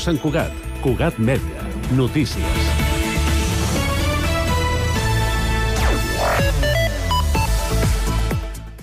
Sant Cugat. Cugat Mèdia. Notícies.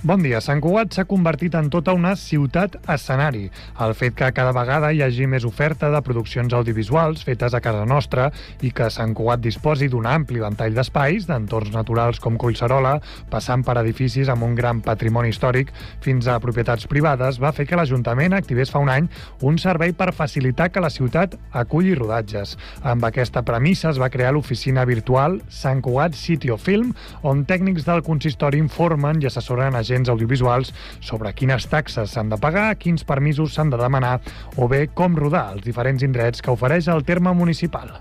Bon dia. Sant Cugat s'ha convertit en tota una ciutat escenari. El fet que cada vegada hi hagi més oferta de produccions audiovisuals fetes a casa nostra i que Sant Cugat disposi d'un ampli ventall d'espais, d'entorns naturals com Collserola, passant per edificis amb un gran patrimoni històric fins a propietats privades, va fer que l'Ajuntament activés fa un any un servei per facilitar que la ciutat aculli rodatges. Amb aquesta premissa es va crear l'oficina virtual Sant Cugat City of Film, on tècnics del consistori informen i assessoren a gent agents audiovisuals sobre quines taxes s'han de pagar, quins permisos s'han de demanar o bé com rodar els diferents indrets que ofereix el terme municipal.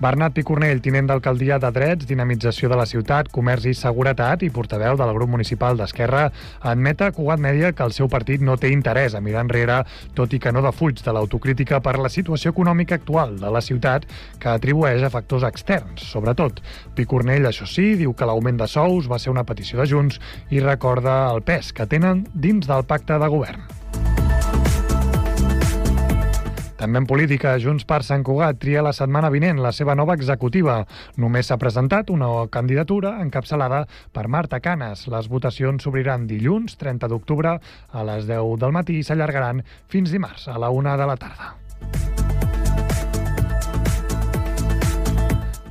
Bernat Picornell, tinent d'alcaldia de Drets, Dinamització de la Ciutat, Comerç i Seguretat i portaveu del grup municipal d'Esquerra, admet a Cugat Mèdia que el seu partit no té interès a mirar enrere, tot i que no defuig de l'autocrítica per la situació econòmica actual de la ciutat que atribueix a factors externs, sobretot. Picornell, això sí, diu que l'augment de sous va ser una petició de Junts i recorda el pes que tenen dins del pacte de govern. També en política, Junts per Sant Cugat tria la setmana vinent la seva nova executiva. Només s'ha presentat una candidatura encapçalada per Marta Canes. Les votacions s'obriran dilluns, 30 d'octubre, a les 10 del matí i s'allargaran fins dimarts, a la 1 de la tarda.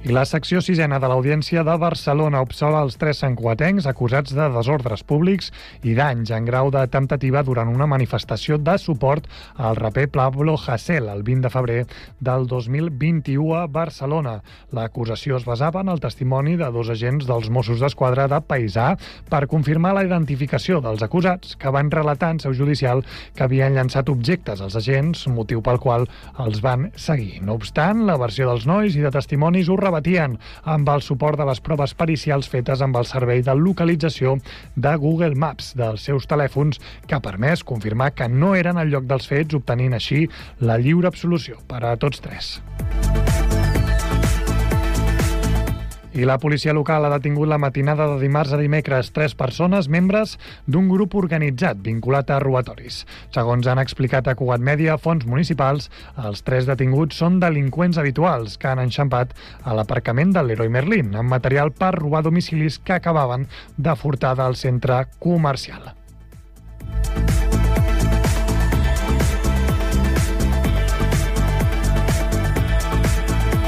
La secció sisena de l'Audiència de Barcelona obsola els tres santcuatencs acusats de desordres públics i danys en grau de temptativa durant una manifestació de suport al raper Pablo Hasél el 20 de febrer del 2021 a Barcelona. L'acusació es basava en el testimoni de dos agents dels Mossos d'Esquadra de Paisà per confirmar la identificació dels acusats que van relatar en seu judicial que havien llançat objectes als agents, motiu pel qual els van seguir. No obstant, la versió dels nois i de testimonis ho rebatien competien amb el suport de les proves pericials fetes amb el servei de localització de Google Maps dels seus telèfons que ha permès confirmar que no eren al lloc dels fets, obtenint així la lliure absolució per a tots tres. I la policia local ha detingut la matinada de dimarts a dimecres tres persones membres d'un grup organitzat vinculat a robatoris. Segons han explicat a Cugat Mèdia, fons municipals, els tres detinguts són delinqüents habituals que han enxampat a l'aparcament de l'Heroi Merlin amb material per robar domicilis que acabaven de furtar del centre comercial.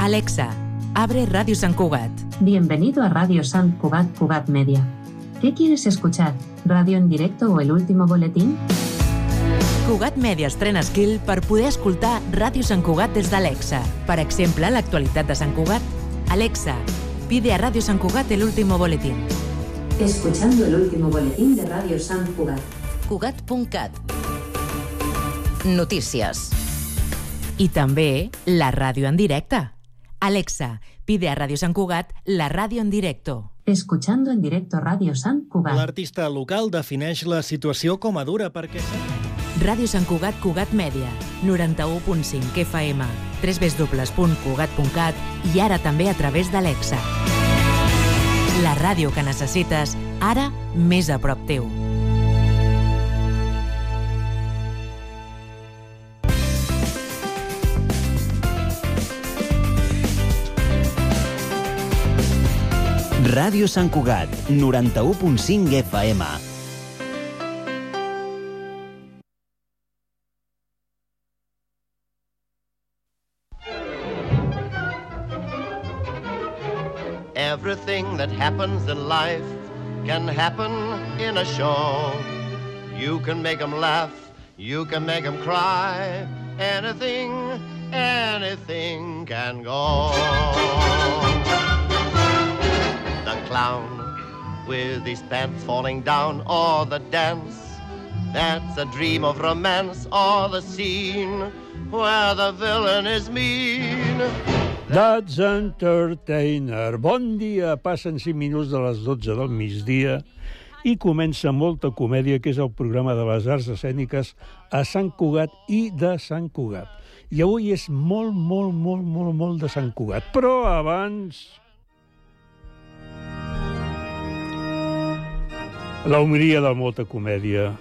Alexa, abre Radio San Cugat. Bienvenido a Radio San Cugat Cugat Media. ¿Qué quieres escuchar? ¿Radio en directo o el último boletín? Cugat Media estrena skill per poder escoltar Ràdio Sant Cugat des d'Alexa. Per exemple, l'actualitat de Sant Cugat. Alexa, pide a Radio San Cugat el último boletín. Escuchando el último boletín de Radio San Cugat. Cugat.cat Notícies. I també la ràdio en directe. Alexa, pide a Radio San Cugat la radio en directo. Escuchando en directo Radio San Cugat. L'artista local defineix la situació com a dura perquè... Ràdio Sant Cugat Cugat Mèdia, 91.5 FM, www.cugat.cat i ara també a través d'Alexa. La ràdio que necessites, ara més a prop teu. Ràdio Sant Cugat, 91.5 FM. Every Everything that happens in life can happen in a show. You can make them laugh, you can make them cry. Anything, anything can go. Clown with his pants falling down, or the dance that's a dream of romance, or the scene where the villain is mean. That's Entertainer. Bon dia, passen 5 minuts de les 12 del migdia i comença molta comèdia, que és el programa de les arts escèniques a Sant Cugat i de Sant Cugat. I avui és molt, molt, molt, molt, molt de Sant Cugat. Però abans... La humilia de molta comèdia.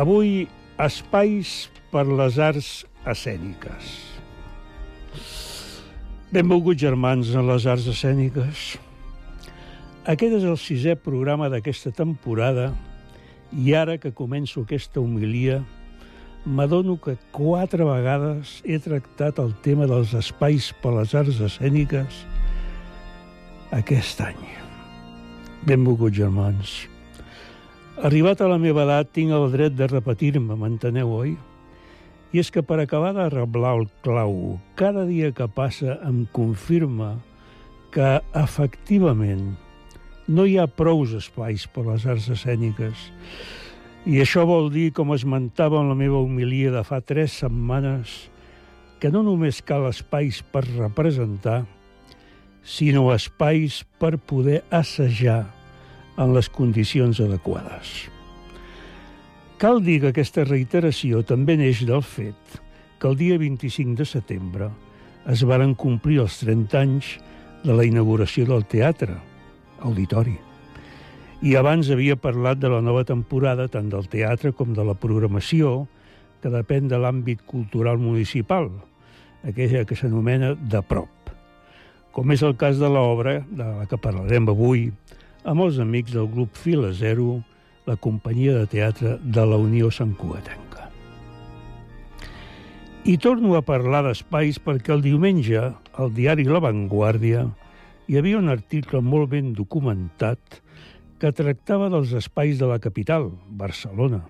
Avui, espais per les arts escèniques. Benvolguts germans en les arts escèniques. Aquest és el sisè programa d'aquesta temporada i ara que començo aquesta humilia m'adono que quatre vegades he tractat el tema dels espais per les arts escèniques aquest any. Benvolguts germans. Arribat a la meva edat, tinc el dret de repetir-me, m'enteneu, oi? I és que per acabar de reblar el clau, cada dia que passa em confirma que, efectivament, no hi ha prous espais per les arts escèniques. I això vol dir, com esmentava en la meva homilia de fa tres setmanes, que no només cal espais per representar, sinó espais per poder assajar en les condicions adequades. Cal dir que aquesta reiteració també neix del fet que el dia 25 de setembre es varen complir els 30 anys de la inauguració del teatre, auditori. I abans havia parlat de la nova temporada tant del teatre com de la programació, que depèn de l'àmbit cultural municipal, aquella que s'anomena de prop, com és el cas de l'obra de la que parlarem avui, amb els amics del grup Fila Zero, la companyia de teatre de la Unió Sant Cugatenca. I torno a parlar d'espais perquè el diumenge, al diari La Vanguardia, hi havia un article molt ben documentat que tractava dels espais de la capital, Barcelona,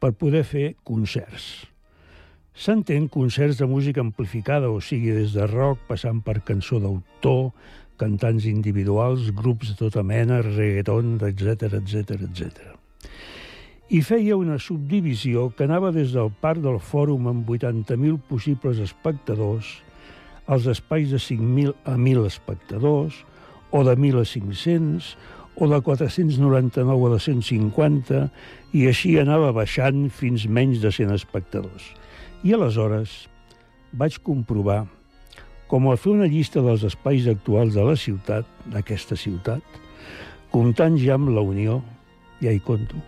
per poder fer concerts. S'entén concerts de música amplificada, o sigui, des de rock, passant per cançó d'autor, cantants individuals, grups de tota mena, reggaeton, etc etc etc. I feia una subdivisió que anava des del parc del fòrum amb 80.000 possibles espectadors als espais de 5.000 a 1.000 espectadors, o de 1.000 a 500, o de 499 a 250, i així anava baixant fins menys de 100 espectadors. I aleshores vaig comprovar com a fer una llista dels espais actuals de la ciutat, d'aquesta ciutat, comptant ja amb la Unió, ja hi conto.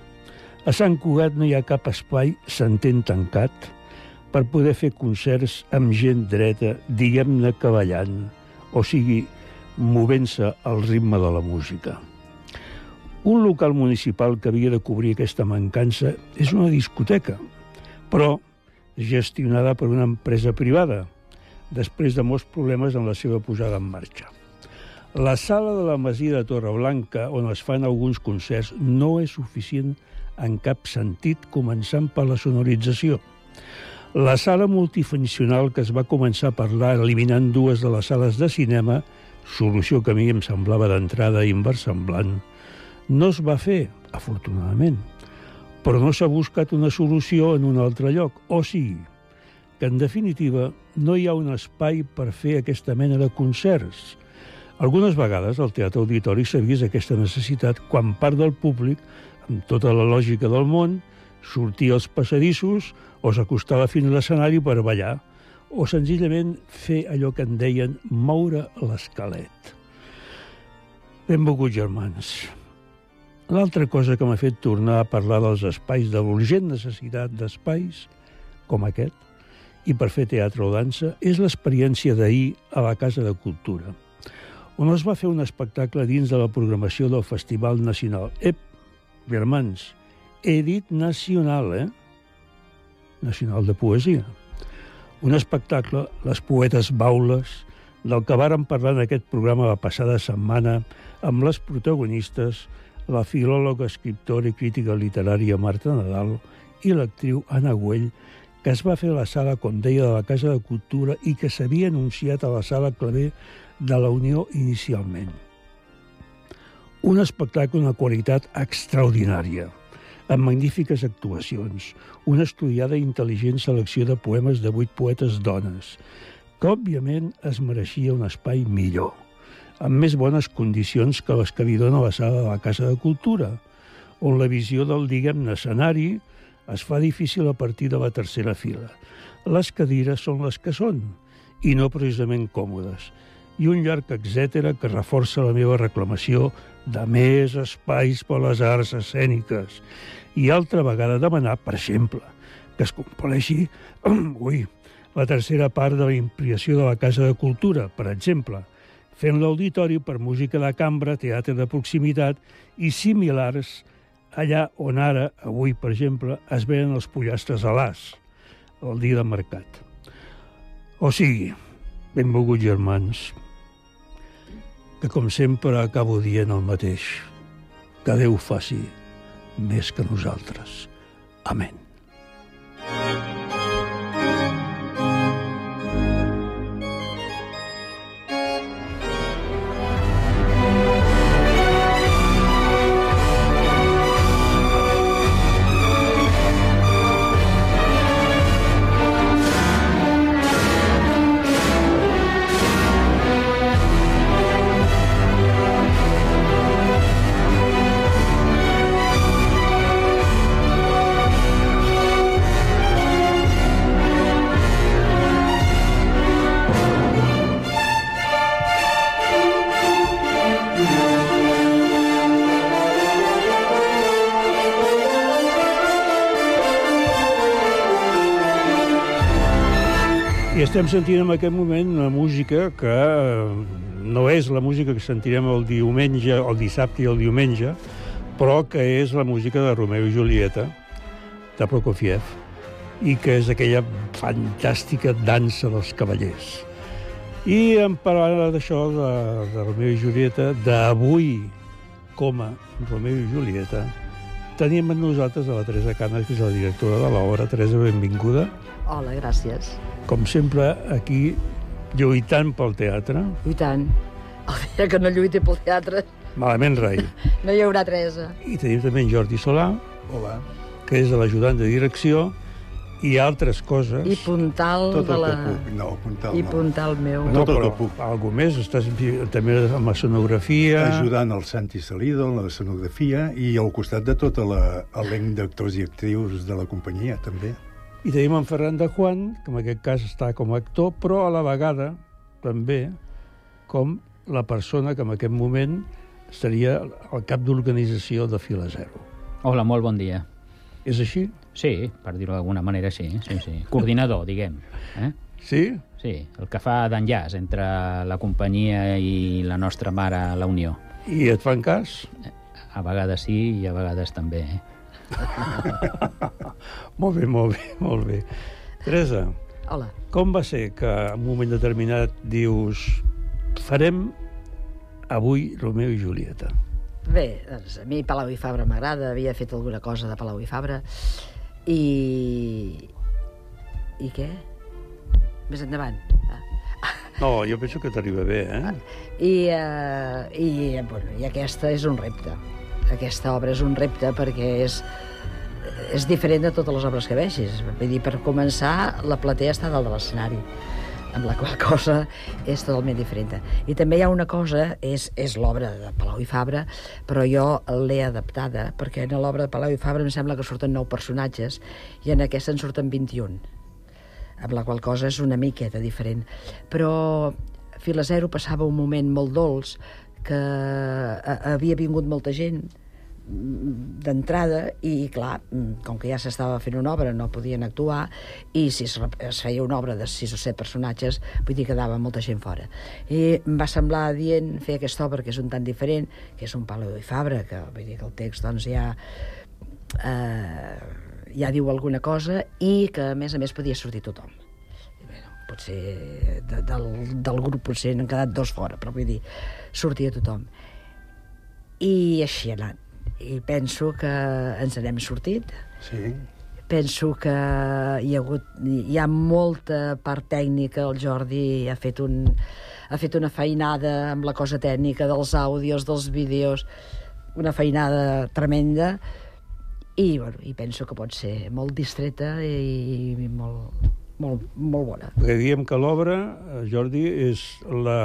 A Sant Cugat no hi ha cap espai, s'entén tancat, per poder fer concerts amb gent dreta, diguem-ne cavallant, o sigui, movent-se al ritme de la música. Un local municipal que havia de cobrir aquesta mancança és una discoteca, però gestionada per una empresa privada, després de molts problemes en la seva posada en marxa. La sala de la Masia de Torreblanca, on es fan alguns concerts, no és suficient en cap sentit, començant per la sonorització. La sala multifuncional que es va començar a parlar eliminant dues de les sales de cinema, solució que a mi em semblava d'entrada inversemblant, no es va fer, afortunadament, però no s'ha buscat una solució en un altre lloc, o sigui, que en definitiva no hi ha un espai per fer aquesta mena de concerts. Algunes vegades al Teatre Auditori s'ha vist aquesta necessitat quan part del públic, amb tota la lògica del món, sortia als passadissos o s'acostava fins a l'escenari per ballar, o senzillament fer allò que en deien moure l'esquelet. Benvolguts germans. L'altra cosa que m'ha fet tornar a parlar dels espais, de l'urgent necessitat d'espais, com aquest, i per fer teatre o dansa és l'experiència d'ahir a la Casa de Cultura, on es va fer un espectacle dins de la programació del Festival Nacional. Ep, germans, he dit nacional, eh? Nacional de Poesia. Un espectacle, les poetes baules, del que vàrem parlar en aquest programa la passada setmana amb les protagonistes, la filòloga, escriptora i crítica literària Marta Nadal i l'actriu Anna Güell, que es va fer a la sala Condeia de la Casa de Cultura i que s'havia anunciat a la sala Clavé de la Unió inicialment. Un espectacle d'una qualitat extraordinària, amb magnífiques actuacions, una estudiada i intel·ligent selecció de poemes de vuit poetes dones, que òbviament es mereixia un espai millor, amb més bones condicions que les que li dona la sala de la Casa de Cultura, on la visió del, diguem-ne, escenari es fa difícil a partir de la tercera fila. Les cadires són les que són, i no precisament còmodes, i un llarg etcètera que reforça la meva reclamació de més espais per les arts escèniques i altra vegada demanar, per exemple, que es compleixi ui, la tercera part de la implicació de la Casa de Cultura, per exemple, fent l'auditori per música de cambra, teatre de proximitat i similars allà on ara, avui, per exemple, es venen els pollastres a l'as, el dia de mercat. O sigui, benvolguts germans, que com sempre acabo dient el mateix, que Déu faci més que nosaltres. Amén. I estem sentint en aquest moment una música que eh, no és la música que sentirem el diumenge, el dissabte i el diumenge, però que és la música de Romeo i Julieta, de Prokofiev, i que és aquella fantàstica dansa dels cavallers. I en parlant d'això, de, de Romeo i Julieta, d'avui com a Romeo i Julieta, tenim amb nosaltres a la Teresa Canes, que és la directora de l'obra. Teresa, benvinguda. Hola, gràcies. Com sempre, aquí, lluitant pel teatre. I tant. El dia que no lluiti pel teatre Malament rai. no hi haurà Teresa. I tenim també en Jordi Solà, Hola. que és l'ajudant de direcció, i altres coses. I puntal Tot de la... puc. No, puntal I no. puntal meu. No, tot el però que puc. algú més, estàs també amb la sonografia... Ajudant el Santi Salido en la escenografia i al costat de tot l'elenc d'actors i actrius de la companyia, també. I tenim en Ferran de Juan, que en aquest cas està com a actor, però a la vegada també com la persona que en aquest moment seria el cap d'organització de Fila Zero. Hola, molt bon dia. És així? Sí, per dir-ho d'alguna manera, sí. sí, sí. Coordinador, diguem. Eh? Sí? Sí, el que fa d'enllaç entre la companyia i la nostra mare, la Unió. I et fan cas? A vegades sí i a vegades també. Eh? molt bé, molt bé, molt bé. Teresa, Hola. com va ser que en un moment determinat dius farem avui Romeo i Julieta? Bé, doncs a mi Palau i Fabra m'agrada, havia fet alguna cosa de Palau i Fabra i... I què? Més endavant. Ah. No, jo penso que t'arriba bé, eh? I, uh, i, bueno, I aquesta és un repte. Aquesta obra és un repte perquè és, és diferent de totes les obres que vegis. Vull dir, per començar, la platea està dalt de l'escenari amb la qual cosa és totalment diferent. I també hi ha una cosa, és, és l'obra de Palau i Fabra, però jo l'he adaptada, perquè en l'obra de Palau i Fabra em sembla que surten nou personatges i en aquesta en surten 21 amb la qual cosa és una miqueta diferent. Però Fila Zero passava un moment molt dolç que havia vingut molta gent d'entrada i, clar, mm, com que ja s'estava fent una obra, no podien actuar i si es, es feia una obra de sis o set personatges, vull dir que quedava molta gent fora. I em va semblar dient fer aquesta obra, que és un tant diferent, que és un Palau i Fabra, que vull dir que el text doncs ja eh, ja diu alguna cosa i que a més a més podia sortir tothom. Potser de, del, del grup potser n'han quedat dos fora, però vull dir, sortia tothom. I així ha anat. I penso que ens n'hem sortit. Sí. Penso que hi ha, hagut, hi ha molta part tècnica, el Jordi ha fet, un, ha fet una feinada amb la cosa tècnica dels àudios, dels vídeos, una feinada tremenda, i, bueno, i penso que pot ser molt distreta i, i molt, molt, molt bona. Perquè diem que l'obra, eh, Jordi, és la,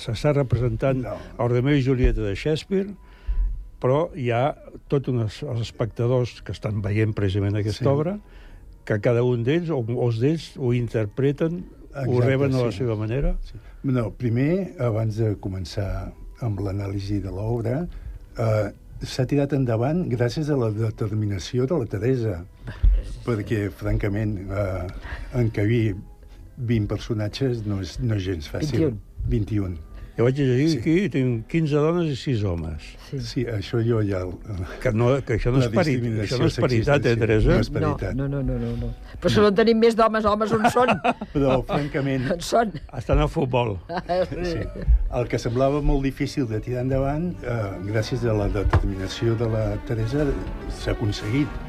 s'està representant no. el Romeo i Julieta de Shakespeare, però hi ha tots uns, els espectadors que estan veient precisament aquesta Sí. obra, que cada un d'ells, o molts d'ells, ho interpreten, ho Exacte, reben a la sí. seva manera. Sí. No, primer, abans de començar amb l'anàlisi de l'obra, eh, s'ha tirat endavant gràcies a la determinació de la Teresa, perquè, francament, eh, encabir 20 personatges no és, no és gens fàcil. 21. 21. Jo vaig llegir sí. aquí, tinc 15 dones i 6 homes. Sí, sí això jo ja... El, que, no, que això no és, pari, discriminació això no és paritat, eh, Teresa? No és paritat. No, no, no, no, no. Però si no en tenim més d'homes, homes on són? Però, francament... On són? Estan al futbol. Sí. El que semblava molt difícil de tirar endavant, eh, gràcies a la determinació de la Teresa, s'ha aconseguit.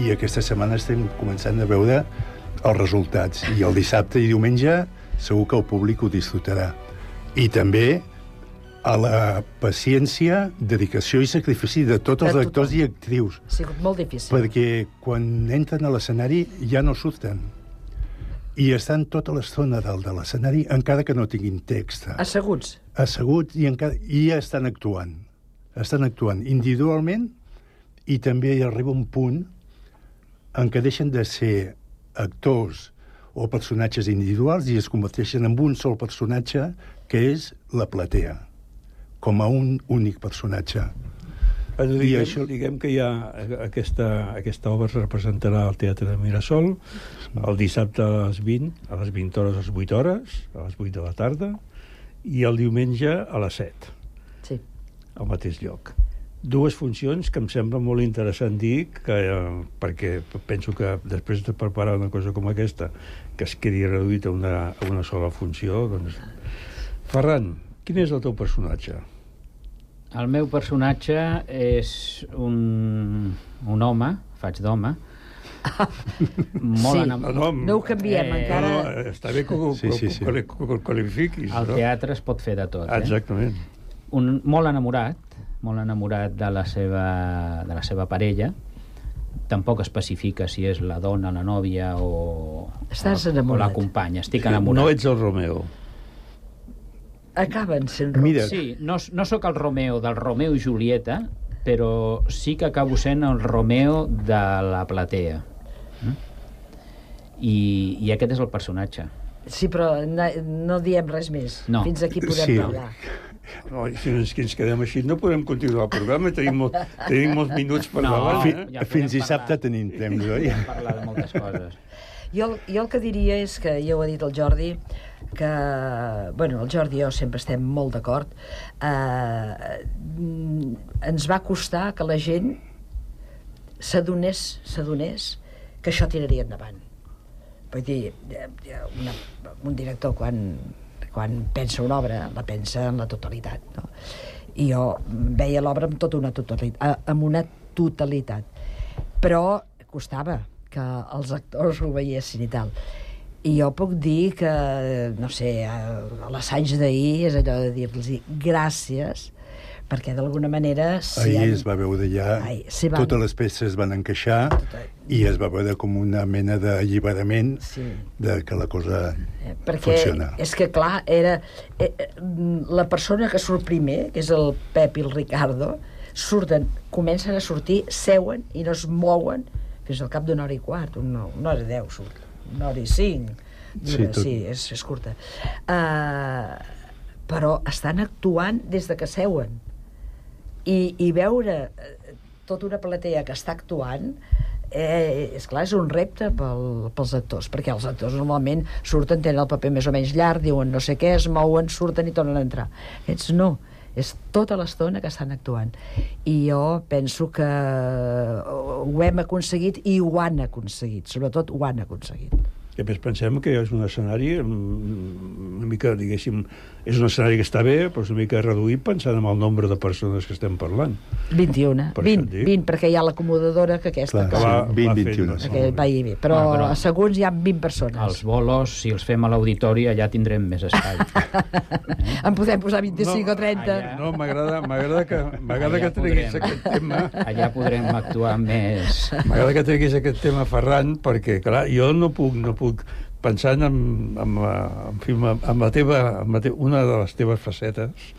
I aquesta setmana estem començant a veure els resultats. I el dissabte i diumenge segur que el públic ho disfrutarà. I també a la paciència, dedicació i sacrifici de tots els De actors i actrius. Ha sigut molt difícil. Perquè quan entren a l'escenari ja no surten. I estan tota l'estona dalt de l'escenari, encara que no tinguin text. Asseguts. Asseguts i, encara, i ja estan actuant. Estan actuant individualment i també hi arriba un punt en què deixen de ser actors o personatges individuals i es converteixen en un sol personatge que és la platea, com a un únic personatge. Però I diguem, això- diguem que hi ha aquesta, aquesta obra es representarà al Teatre de Mirasol el dissabte a les 20, a les 20 hores, a les 8 hores, a les 8 de la tarda, i el diumenge a les 7, Sí. al mateix lloc. Dues funcions que em sembla molt interessant dir, que, eh, perquè penso que després de preparar una cosa com aquesta, que es quedi reduït a una, a una sola funció, doncs... Ferran, quin és el teu personatge? El meu personatge és un, un home, faig d'home, molt Sí. enam- No, no, No ho canviem, encara- No, no, està bé que ho, Sí, sí, sí. que ho- qualifiquis. Al no? teatre es pot fer de tot, eh? Exactament. Un, molt enamorat, molt enamorat de la seva, de la seva parella. Tampoc especifica si és la dona, la nòvia o, Estàs o, o enamorat. la companya. Estic enamorat. No ets el Romeo. Acaben sent Mira, Sí, no, no sóc el Romeo del Romeo i Julieta, però sí que acabo sent el Romeo de la platea. Mm? I, I aquest és el personatge. Sí, però no, no diem res més. No. Fins aquí podem Sí. parlar. No, si ens, que ens quedem així no podem continuar el programa, tenim, molt, tenim molts minuts per No, davant. Fi, Eh? ja podem fins parlar. dissabte tenim temps, oi? Podem parlar de moltes coses. Jo, jo el que diria és que, ja ho ha dit el Jordi, que, bueno, el Jordi i jo sempre estem molt d'acord, eh, ens va costar que la gent s'adonés, s'adonés que això tiraria endavant. Vull dir, eh, una, un director quan, quan pensa una obra, la pensa en la totalitat, no? I jo veia l'obra amb tota una totalitat, amb una totalitat. Però costava que els actors ho veiessin i tal. I jo puc dir que, no sé, l'assaig d'ahir és allò de dir-los gràcies, perquè d'alguna manera... si Ahir han- es va veure ja, Ai, s'hi van- totes les peces es van encaixar i es va veure com una mena d'alliberament Sí. de que la cosa Eh, perquè funciona. és que, clar, era eh, eh, la persona que surt primer, que és el Pep i el Ricardo, surten, comencen a sortir, seuen i no es mouen fins al cap d'una hora i quart, una, una hora i deu surt, una hora i cinc. Sí, Dura, tot. sí és, és curta. Uh, però estan actuant des de que seuen. I, i veure eh, tota una platea que està actuant eh, és clar, és un repte pel, pels actors, perquè els actors normalment surten, tenen el paper més o menys llarg, diuen no sé què, es mouen, surten i tornen a entrar. Aquests no, és tota l'estona que estan actuant. I jo penso que ho hem aconseguit i ho han aconseguit, sobretot ho han aconseguit. I a més pensem que és un escenari mm, una mica, diguéssim, és un escenari que està bé, però és una mica reduït pensant en el nombre de persones que estem parlant. 21, Per això 20, et dic. 20, perquè hi ha l'acomodadora que aquesta... Clar, que- va- sí, 20, va 21. fent- sí. que va ve. Però, Ah, però- a segons hi ha 20 persones. Els bolos, si els fem a l'auditori, allà tindrem més espai. En podem posar 25 o 30. allà- No, m'agrada m'agrada que, m'agrada Allà que treguis podrem. aquest tema Allà podrem actuar més... M'agrada que treguis aquest tema, Ferran, perquè, clar, jo no puc, no puc pensant en, en, la- en, fi, en, la teva, en la te, una de les teves facetes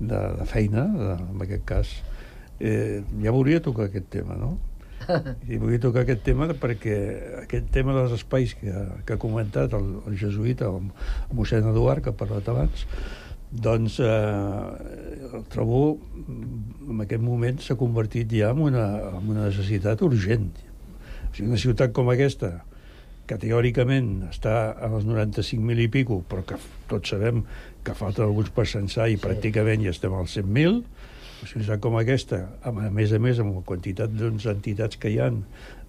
de, de feina, de, en aquest cas, eh, ja volia tocar aquest tema, no? I volia tocar aquest tema perquè aquest tema dels espais que, que ha comentat el, el jesuïta, el mossèn Eduard, que ha parlat abans, doncs eh, el trobo en aquest moment s'ha convertit ja en una, en una necessitat urgent. O sigui, una ciutat com aquesta, que teòricament està als 95.000 i pico, però que tots sabem que falten alguns per censar i sí. pràcticament ja estem als 100.000, una ciutat com aquesta, a més a més amb la quantitat doncs, entitats que hi ha,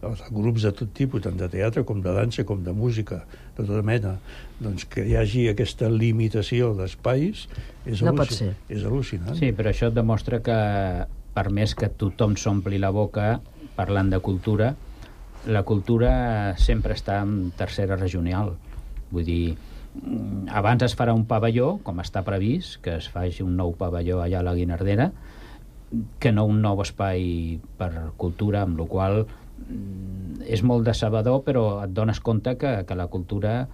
els grups de tot tipus, tant de teatre com de dansa, com de música, de tota mena, doncs que hi hagi aquesta limitació d'espais és, No pot al·luci- ser. és al·lucinant. Sí, però això demostra que per més que tothom s'ompli la boca parlant de cultura, la cultura sempre està en tercera regional. Vull dir, mm, abans es farà un pavelló, com està previst, que es faci un nou pavelló allà a la Guinardera, que no un nou espai per cultura, amb la qual mm, és molt decebedor, però et dones compte que, que la cultura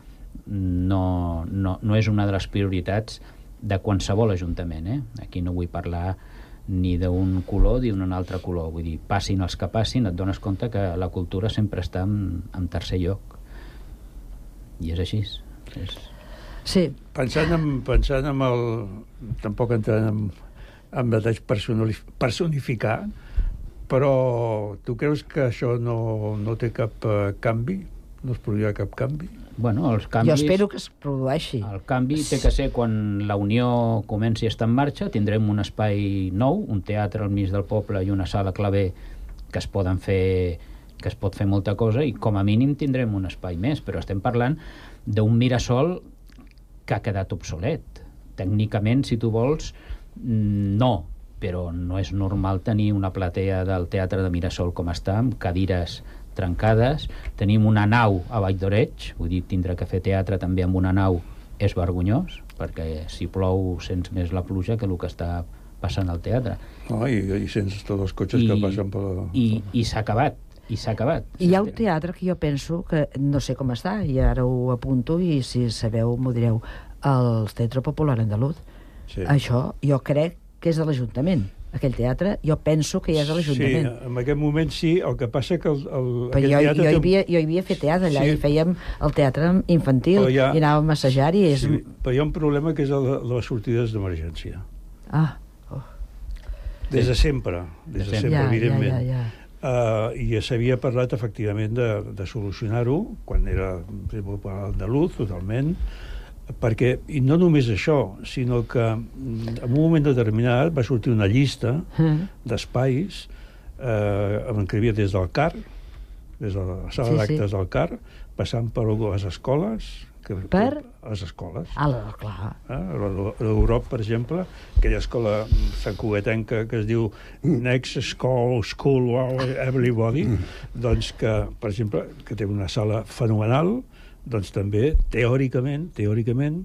no, no, no és una de les prioritats de qualsevol ajuntament. Eh? Aquí no vull parlar ni d'un color ni d'un altre color. Vull dir, passin els que passin, et dones compte que la cultura sempre està en, en tercer lloc. I és així. És... Sí. Pensant en, pensant en el... Tampoc entrant en, en detalls personificar, però tu creus que això no, no té cap eh, canvi? No es produirà cap canvi? Bueno, els canvis... Jo espero que es produeixi. El canvi té que ser quan la Unió comenci a estar en marxa, tindrem un espai nou, un teatre al mig del poble i una sala claver que es poden fer que es pot fer molta cosa i com a mínim tindrem un espai més, però estem parlant d'un Mirasol que ha quedat obsolet. Tècnicament, si tu vols, no, però no és normal tenir una platea del Teatre de Mirasol com està, amb cadires trencades. Tenim una nau a Vall d'Oreig, vull dir, tindre que fer teatre també amb una nau és vergonyós, perquè si plou sents més la pluja que el que està passant al teatre. No? I, i sents tots els cotxes I- que passen per... I, i s'ha acabat, i s'ha acabat. I hi ha un teatre que jo penso que no sé com està, i ara ho apunto i si sabeu m'ho direu, el Teatre Popular Andaluz. Sí. Això jo crec que és de l'Ajuntament. Aquell teatre jo penso que ja és Sí, l'Ajuntament. en aquest moment sí, el que passa que el, el, Però jo, teatre jo, hi havia, jo hi havia fet teatre allà Sí. i fèiem el teatre infantil ha- i anàvem a assajar i és... Sí, però hi ha un problema que és el les sortides d'emergència. Ah, Des de sempre, des de Ja, sempre, ja, evidentment. ja, ja. Uh, I s'havia parlat, efectivament, de, de solucionar-ho, quan era per exemple, andalús, totalment, perquè, i no només això, sinó que mm, en un moment determinat va sortir una llista Mm. d'espais eh, en què havia des del CAR, des de la sala Sí, sí. d'actes del CAR, passant per les escoles, que, Per? les escoles. Ah, la- clar. Eh? L'Europa, per exemple, aquella escola santcugatenca que es diu Next School, School, Everybody, doncs que, per exemple, que té una sala fenomenal, doncs també, teòricament, teòricament,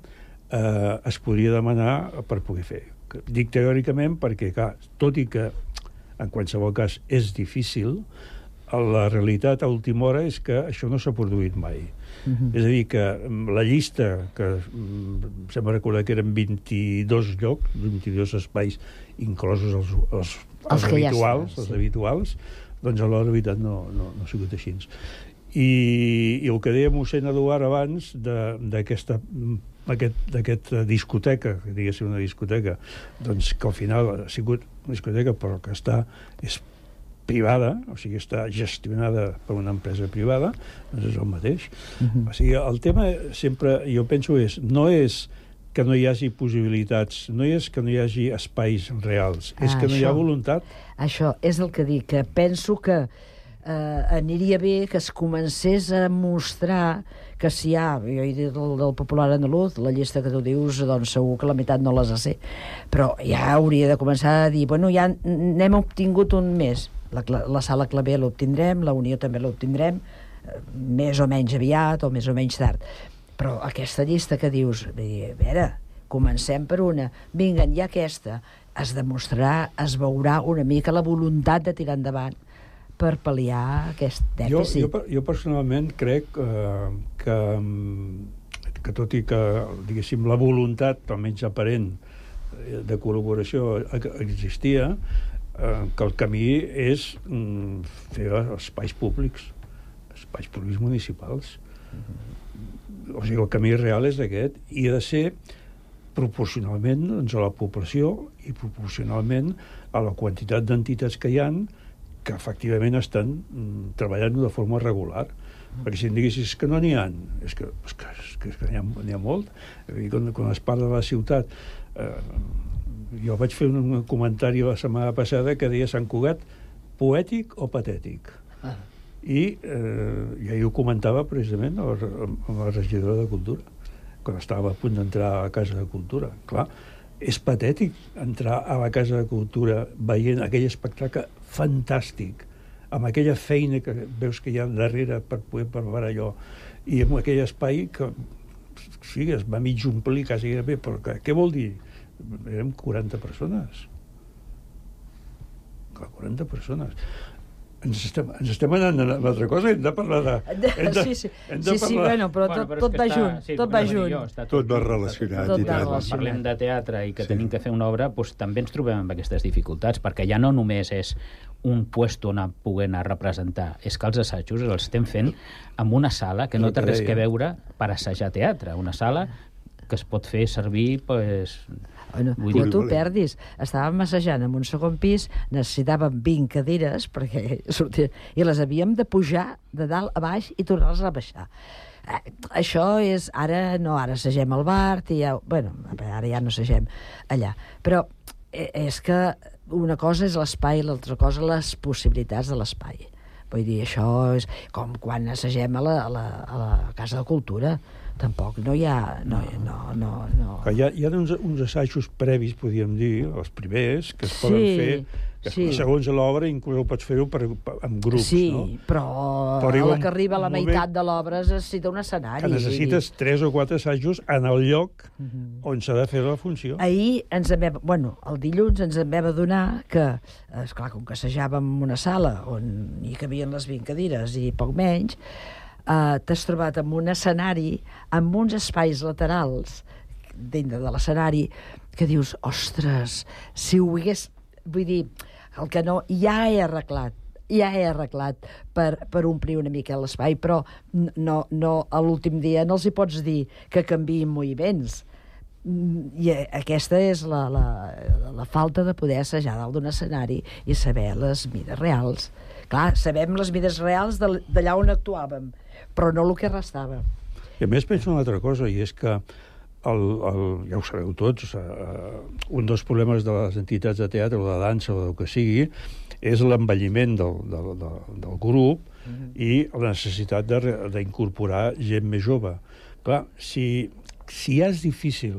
eh, es podria demanar per poder fer. Dic teòricament perquè, clar, tot i que en qualsevol cas és difícil, la realitat a última hora és que això no s'ha produït mai. Mhm. És a dir, que mm, la llista, que mm, sembla recordar que eren 22 llocs, 22 espais, inclosos els, els, els, Els que ja habituals, estan, els sí. habituals, doncs a l'hora, de veritat, no, no, no ha sigut així. I, I el que deia mossèn Eduard abans de- d'aquesta mm, aquest- d'aquesta discoteca, diguéssim una discoteca, doncs que al final ha sigut una discoteca però que està és privada, o sigui, està gestionada per una empresa privada, doncs és el mateix. O sigui, el tema sempre, jo penso, és no és que no hi hagi possibilitats, no és que no hi hagi espais reals, és Ah, que no hi ha això. voluntat. Això és el que dic, que penso que eh, aniria bé que es comencés a mostrar que si hi ha, jo he dit del, del popular andaluz, la llista que tu dius, doncs segur que la meitat no les sé, però ja hauria de començar a dir, bueno, ja n'hem obtingut un més, la, la sala clavé l'obtindrem, la Unió també l'obtindrem, eh, més o menys aviat o més o menys tard. Però aquesta llista que dius, a veure, comencem per una, vinga, ja aquesta, es demostrarà, es veurà una mica la voluntat de tirar endavant per pal·liar aquest dèficit. Jo, jo, jo personalment crec eh, que, mm, que tot i que, diguéssim, la voluntat, almenys aparent, eh, de col·laboració existia, eh, que el camí és mm, fer espais públics, espais públics municipals. O sigui, el camí real és aquest, i ha de ser proporcionalment doncs, a la població i proporcionalment a la quantitat d'entitats que hi han que efectivament estan mm, treballant de forma regular. Mm. Perquè si em diguessis que no n'hi ha, és que, és que, és que, és que n'hi ha, ha molt. I quan, quan es parla de la ciutat, eh, jo vaig fer un comentari la setmana passada que deia Sant Cugat poètic o patètic. Ah. I eh, ja ho comentava precisament amb la regidora de Cultura, quan estava a punt d'entrar a la Casa de Cultura. Clar, és patètic entrar a la Casa de Cultura veient aquell espectacle fantàstic, amb aquella feina que veus que hi ha darrere per poder parlar allò, i amb aquell espai que sí, es va mig omplir quasi bé, però que, què vol dir? Érem 40 persones. 40 persones ens estem, ens estem anant a una altra cosa, hem de parlar de... Hem de, sí, sí, hem de sí, sí, bueno, però tot, bueno, tot va junt, sí, tot va junt. Jo, tot, tot va relacionat. Tot, tot va relacionat. Quan parlem de teatre i que sí. tenim que fer una obra, doncs, també ens trobem amb aquestes dificultats, perquè ja no només és un puesto on poder anar a representar, és que els assajos els estem fent en una sala que no té res que veure per assajar teatre, una sala que es pot fer servir pues, Bueno, Vull dir, tu perdis. Estàvem assajant en un segon pis, necessitàvem 20 cadires perquè sortia, i les havíem de pujar de dalt a baix i tornar-les a baixar. Eh, això és... Ara no, ara assagem al bar, i ja, bueno, ara ja no assagem allà. Però eh, és que una cosa és l'espai, l'altra cosa les possibilitats de l'espai. Vull dir, això és com quan assagem a la, a la, a la Casa de Cultura tampoc no hi ha... No, no, no, no. Hi ha, hi ha uns, uns assajos previs, podríem dir, els primers, que es sí, poden fer que sí. segons l'obra inclús ho pots fer-ho amb grups, sí, no? però, però a la que arriba a la meitat de l'obra es necessita un escenari. Que necessites tres o quatre assajos en el lloc uh mhm. -huh. on s'ha de fer la funció. Ahir ens en vam, bueno, el dilluns ens en vam adonar que, esclar, com que assajàvem una sala on hi cabien les 20 cadires i poc menys, eh, t'has trobat amb un escenari, amb uns espais laterals dintre de l'escenari, que dius, ostres, si ho hagués... Vull dir, el que no... Ja he arreglat, ja he arreglat per, per omplir una mica l'espai, però no, no, a l'últim dia no els hi pots dir que canviïn moviments. Mm, I aquesta és la, la, la falta de poder assajar dalt d'un escenari i saber les mides reals. Clar, sabem les mides reals d'allà on actuàvem, però no el que restava. I a més penso una altra cosa, i és que el, el, ja ho sabeu tots, uh, un dels problemes de les entitats de teatre o de dansa o del que sigui és l'envelliment del, del, del, del grup mm -hmm. i la necessitat d'incorporar gent més jove. Clar, si, si ja és difícil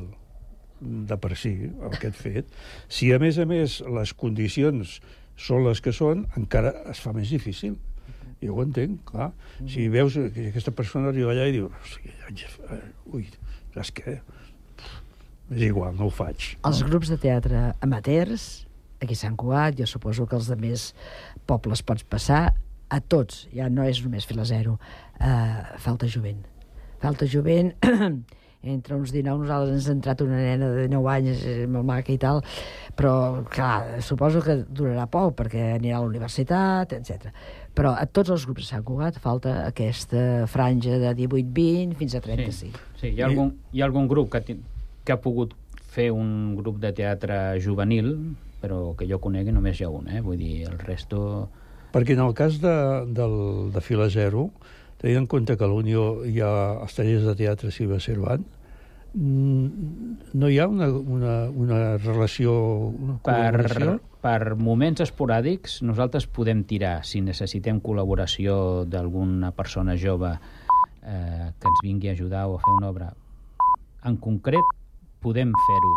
de per si, aquest fet, si a més a més les condicions són les que són, encara es fa més difícil. Jo ho entenc, clar. Mm. Si veus que aquesta persona arriba allà i diu ui, saps què? És igual, no ho faig. Els grups de teatre amateurs, aquí a Sant Cugat, jo suposo que els de més pobles pots passar, a tots, ja no és només fila zero, uh, falta jovent. Falta jovent, entre uns 19, nosaltres ens ha entrat una nena de 19 anys, molt maca i tal, però, clar, suposo que durarà poc, perquè anirà a la universitat, etc. Però a tots els grups de Sant Cugat falta aquesta franja de 18-20 fins a 35. Sí, sí. Hi, ha algun, hi ha algun grup que, que ha pogut fer un grup de teatre juvenil, però que jo conegui només hi ha un, eh? vull dir, el resto... Perquè en el cas de, del, de Fila Zero, tenint en compte que a l'Unió hi ha els tallers de teatre Silva Cervant, mm, no hi ha una, una, una relació, una per, per moments esporàdics nosaltres podem tirar, si necessitem col·laboració d'alguna persona jove eh, que ens vingui a ajudar o a fer una obra en concret, podem fer-ho.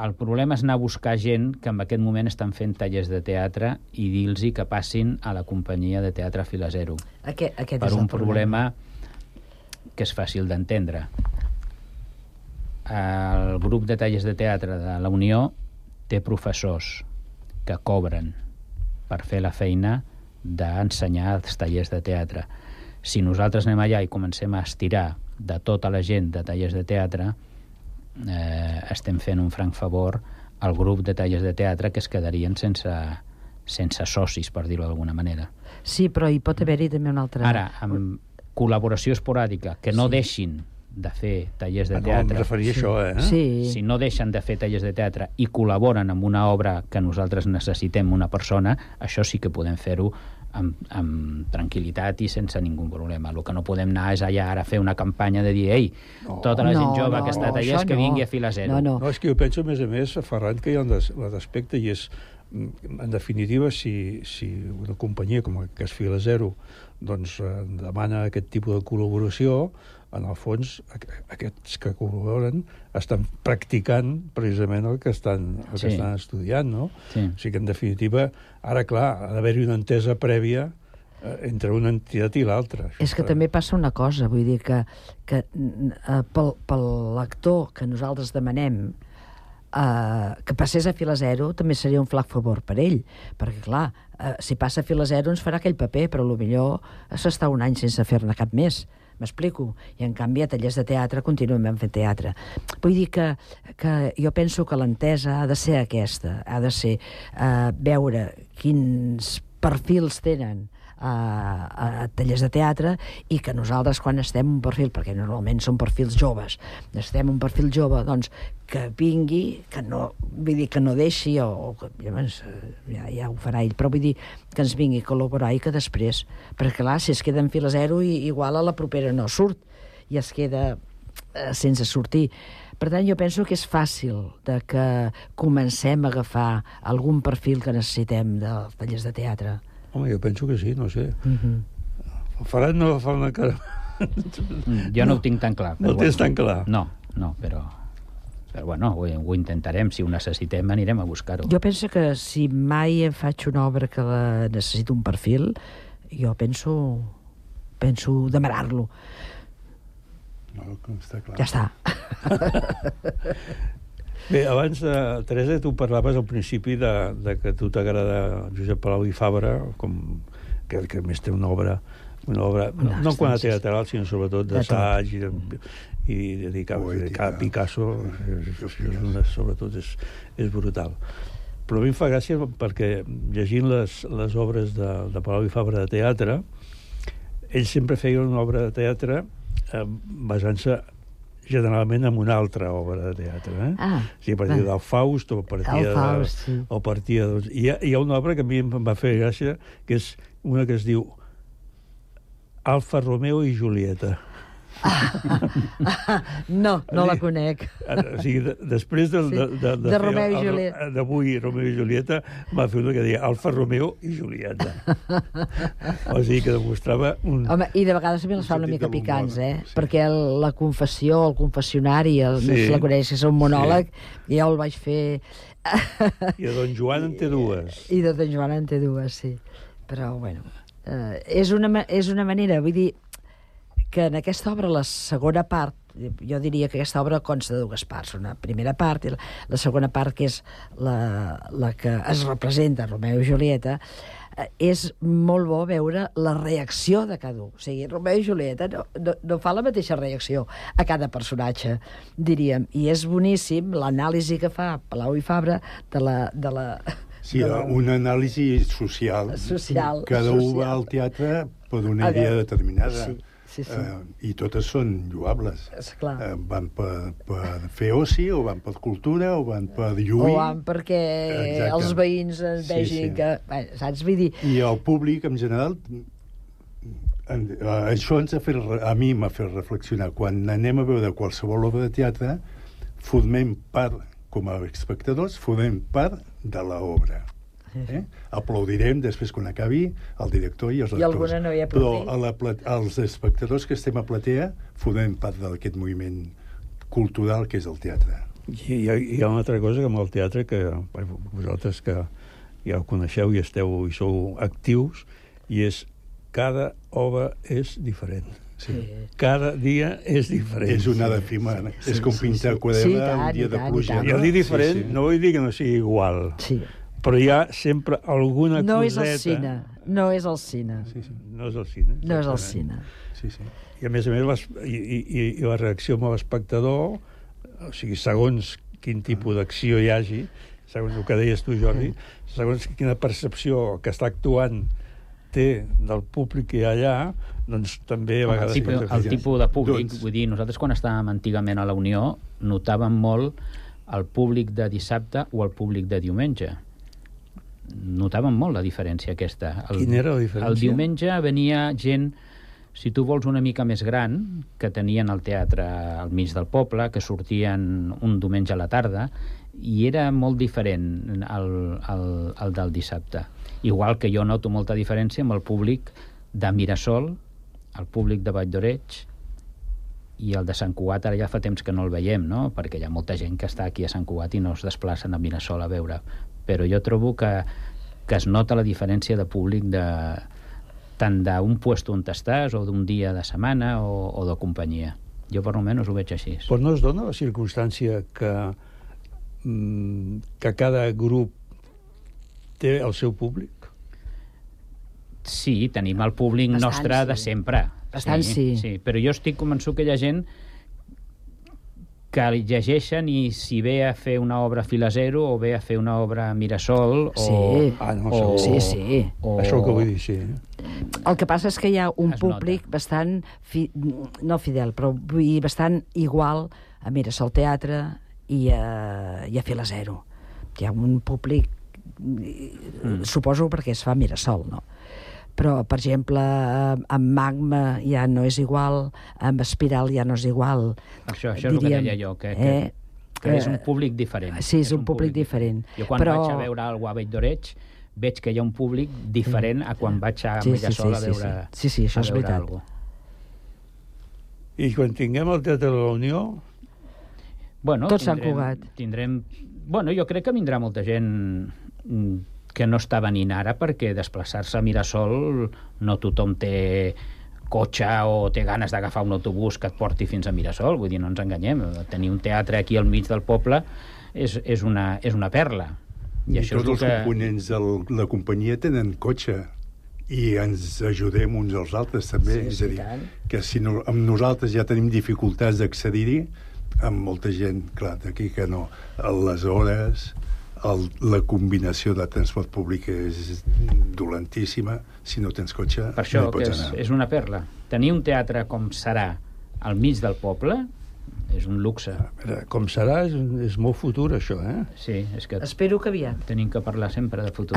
El problema és anar a buscar gent que en aquest moment estan fent tallers de teatre i dir-los que passin a la companyia de teatre Fila Zero. Aquest, aquest per és un el problema. problema que és fàcil d'entendre. El grup de tallers de teatre de la Unió té professors que cobren per fer la feina d'ensenyar els tallers de teatre. Si nosaltres anem allà i comencem a estirar de tota la gent de tallers de teatre, eh, estem fent un franc favor al grup de tallers de teatre que es quedarien sense, sense socis, per dir-ho d'alguna manera. Sí, però hi pot haver-hi també una altra... Ara, amb col·laboració esporàdica, que no Sí. deixin de fer tallers de Ah, no, teatre. em referia a això, eh? Sí. Si no deixen de fer tallers de teatre i col·laboren amb una obra que nosaltres necessitem una persona, això sí que podem fer-ho amb, amb tranquil·litat i sense ningú problema. El que no podem anar és allà ara a fer una campanya de dir ei, tota la gent No, jove no, que està a no, tallers això que no. vingui a fila zero. No, no. No, és que jo penso, a més a més, Ferran, que hi ha un des- aspecte i és, mm, en definitiva, si, si una companyia com que és Fila Zero doncs, eh, demana aquest tipus de col·laboració, en el fons, aqu- aquests que col·laboren estan practicant precisament el que estan, el Sí. que estan estudiant, no? Sí. O sigui que, en definitiva, ara, clar, ha d'haver-hi una entesa prèvia eh, entre una entitat i l'altra. És que també passa una cosa, vull dir que, que eh, pel, pel lector que nosaltres demanem eh, que passés a fila zero també seria un flac favor per ell, perquè clar, eh, si passa a fila zero ens farà aquell paper, però millor s'està un any sense fer-ne cap més. M'explico? I en canvi a tallers de teatre continuem fent teatre. Vull dir que, que jo penso que l'entesa ha de ser aquesta, ha de ser eh, veure quins perfils tenen a, a tallers de teatre i que nosaltres quan estem un perfil, perquè normalment són perfils joves, estem un perfil jove, doncs que vingui, que no, vull dir, que no deixi, o, o que, llavors, eh, ja, ja ho farà ell, però vull dir que ens vingui a col·laborar i que després, perquè clar, si es queda en fila zero, i, igual a la propera no surt, i es queda eh, sense sortir. Per tant, jo penso que és fàcil de que comencem a agafar algun perfil que necessitem dels tallers de teatre. Home, jo penso que sí, no sé. Mm -hmm. El Ferran no fa una cara... Mm, Jo no, no ho tinc tan clar. No ho tens tan clar. No, no, però... Però bueno, ho, ho intentarem. Si ho necessitem, anirem a buscar-ho. Jo penso que si mai em faig una obra que la necessito un perfil, jo penso penso demanar-lo. No, com està clar. Ja està. Bé, abans, de, Teresa, tu parlaves al principi de, de que a tu t'agrada Josep Palau i Fabra, com, que, que a més té una obra, una obra no, Una no quant a teatral, sinó sobretot d'assaig i, de, i dedicat a Picasso, és, és, és una, sobretot és, és brutal. Però a mi em fa gràcia perquè llegint les, les obres de, de Palau i Fabra de teatre, ell sempre feia una obra de teatre eh, basant-se generalment en una altra obra de teatre. Eh? Ah, o sigui, a partir va. del Faust o a partir El de... Faust, sí. O partir de... Hi, ha, hi ha una obra que a mi em va fer gràcia, que és una que es diu Alfa Romeo i Julieta. No, no la conec. O sigui, de, després de, Sí, de, de, de fer Romeo i Julieta. D'avui, Romeo i Julieta, va fer una que deia Alfa Romeo i Julieta. o sigui, que demostrava un... Home, i de vegades també les fa una mica de picants, eh? Sí. Perquè el, la confessió, el confessionari, el, sí. no Sí. se la coneix, és un monòleg, sí. jo el vaig fer... I de Don Joan en té dues. I de Don Joan en té dues, sí. Però, bueno, eh, és, una, és una manera, vull dir, que en aquesta obra, la segona part, jo diria que aquesta obra consta de dues parts, una primera part i la, la segona part, que és la, la que es representa, Romeu i Julieta, eh, és molt bo veure la reacció de cada un. O sigui, Romeu i Julieta no, no, no fa la mateixa reacció a cada personatge, diríem. I és boníssim l'anàlisi que fa Palau i Fabra de la... De la Sí, una anàlisi social. Social, Cada un social. va al teatre per una idea determinada. sí, sí, sí. Eh, I totes són lloables. Esclar. Eh, van per, per fer oci, o van per cultura, o van per lluir. O van perquè Exacte. els veïns en Sí, vegin sí. que... Bé, saps? Vull dir, I el públic, en general, en, eh, això ens ha fet, a mi m'ha fet reflexionar. Quan anem a veure qualsevol obra de teatre, formem part, com a espectadors, formem part de l'obra. Eh? Aplaudirem després quan acabi el director i els I alguna no hi ha Però a la, els espectadors que estem a platea formem part d'aquest moviment cultural que és el teatre. I hi ha, hi ha una altra cosa que amb el teatre, que bueno, vosaltres que ja ho coneixeu i esteu i sou actius, i és cada obra és diferent. Sí. Cada dia és diferent. És una efímera. és com pintar quadre Sí, i un tant, dia i de pluja. Jo dic diferent, Sí, sí. no vull dir que no sigui igual, Sí. Però hi ha sempre alguna No és coseta... el cine. No és el cine. Sí, sí. No és el cine. No és el cine. sí, sí. I a més a més, les, i, i, i la reacció amb l'espectador, o sigui, segons quin tipus d'acció hi hagi, segons el que deies tu, Jordi, segons quina percepció que està actuant té del públic que hi ha allà, doncs també a el, vegades... tipus, el tipus de públic, doncs... vull dir, nosaltres quan estàvem antigament a la Unió notàvem molt el públic de dissabte o el públic de diumenge. Notàvem molt la diferència aquesta. El, Quina era la diferència? El diumenge venia gent, si tu vols una mica més gran, que tenien el teatre al mig del poble, que sortien un diumenge a la tarda, i era molt diferent el, el, el del dissabte. Igual que jo noto molta diferència amb el públic de Mirasol, el públic de Vall d'Oreig, i el de Sant Cugat ara ja fa temps que no el veiem, no? perquè hi ha molta gent que està aquí a Sant Cugat i no es desplacen a Mirasol a veure. Però jo trobo que, que es nota la diferència de públic de, tant d'un puesto on estàs o d'un dia de setmana o, o de companyia. Jo per almenys ho veig així. Però no es dona la circumstància que, mm, que cada grup té el seu públic? Sí, tenim el públic Bastant, nostre de sí. sempre. Bastant, sí. sí. Però jo estic convençut que hi ha gent que llegeixen i si ve a fer una obra fila zero o ve a fer una obra Mirasol o... Sí. Ah, no, o, Sí, sí. O, Això que vull dir, sí. El que passa és que hi ha un Es públic nota. bastant, fi, no fidel, però vull dir, bastant igual a Mirasol Teatre i a, i a Fila Zero. Hi ha un públic, mm. suposo perquè es fa Mirasol, no? Però, per exemple, amb Magma ja no és igual, amb Espiral ja no és igual. Això, això és el que deia jo, que, que, eh, que és un públic diferent. Sí, és un públic diferent. Jo quan Però- vaig a veure el Guavell d'Oreig veig que hi ha un públic diferent a quan vaig a Sí, sí, Mirasol sí, a sí, veure, sí. Sí, sí, això a és veritat. algo. I quan tinguem el Teatre de la Unió, Bueno, Tot Sant tindrem- Cugat. Tindrem... Bueno, jo crec que vindrà molta gent mm, que no està venint ara perquè desplaçar-se a Mirasol no tothom té cotxe o té ganes d'agafar un autobús que et porti fins a Mirasol. Vull dir, no ens enganyem. Tenir un teatre aquí al mig del poble és, és, una, és una perla. I, I això tots és el els que... components de la companyia tenen cotxe i ens ajudem uns als altres també. Sí, és a dir, tant. que si no, amb nosaltres ja tenim dificultats d'accedir-hi, amb molta gent, clar, d'aquí que no. Les hores, el, la combinació de transport públic és dolentíssima. Si no tens cotxe, Per això no hi pots és, anar. és una perla. Tenir un teatre com serà al mig del poble és un luxe. a veure, com serà, és, és molt futur, això, eh? Sí, és que Espero que aviat. tenim que parlar sempre de futur.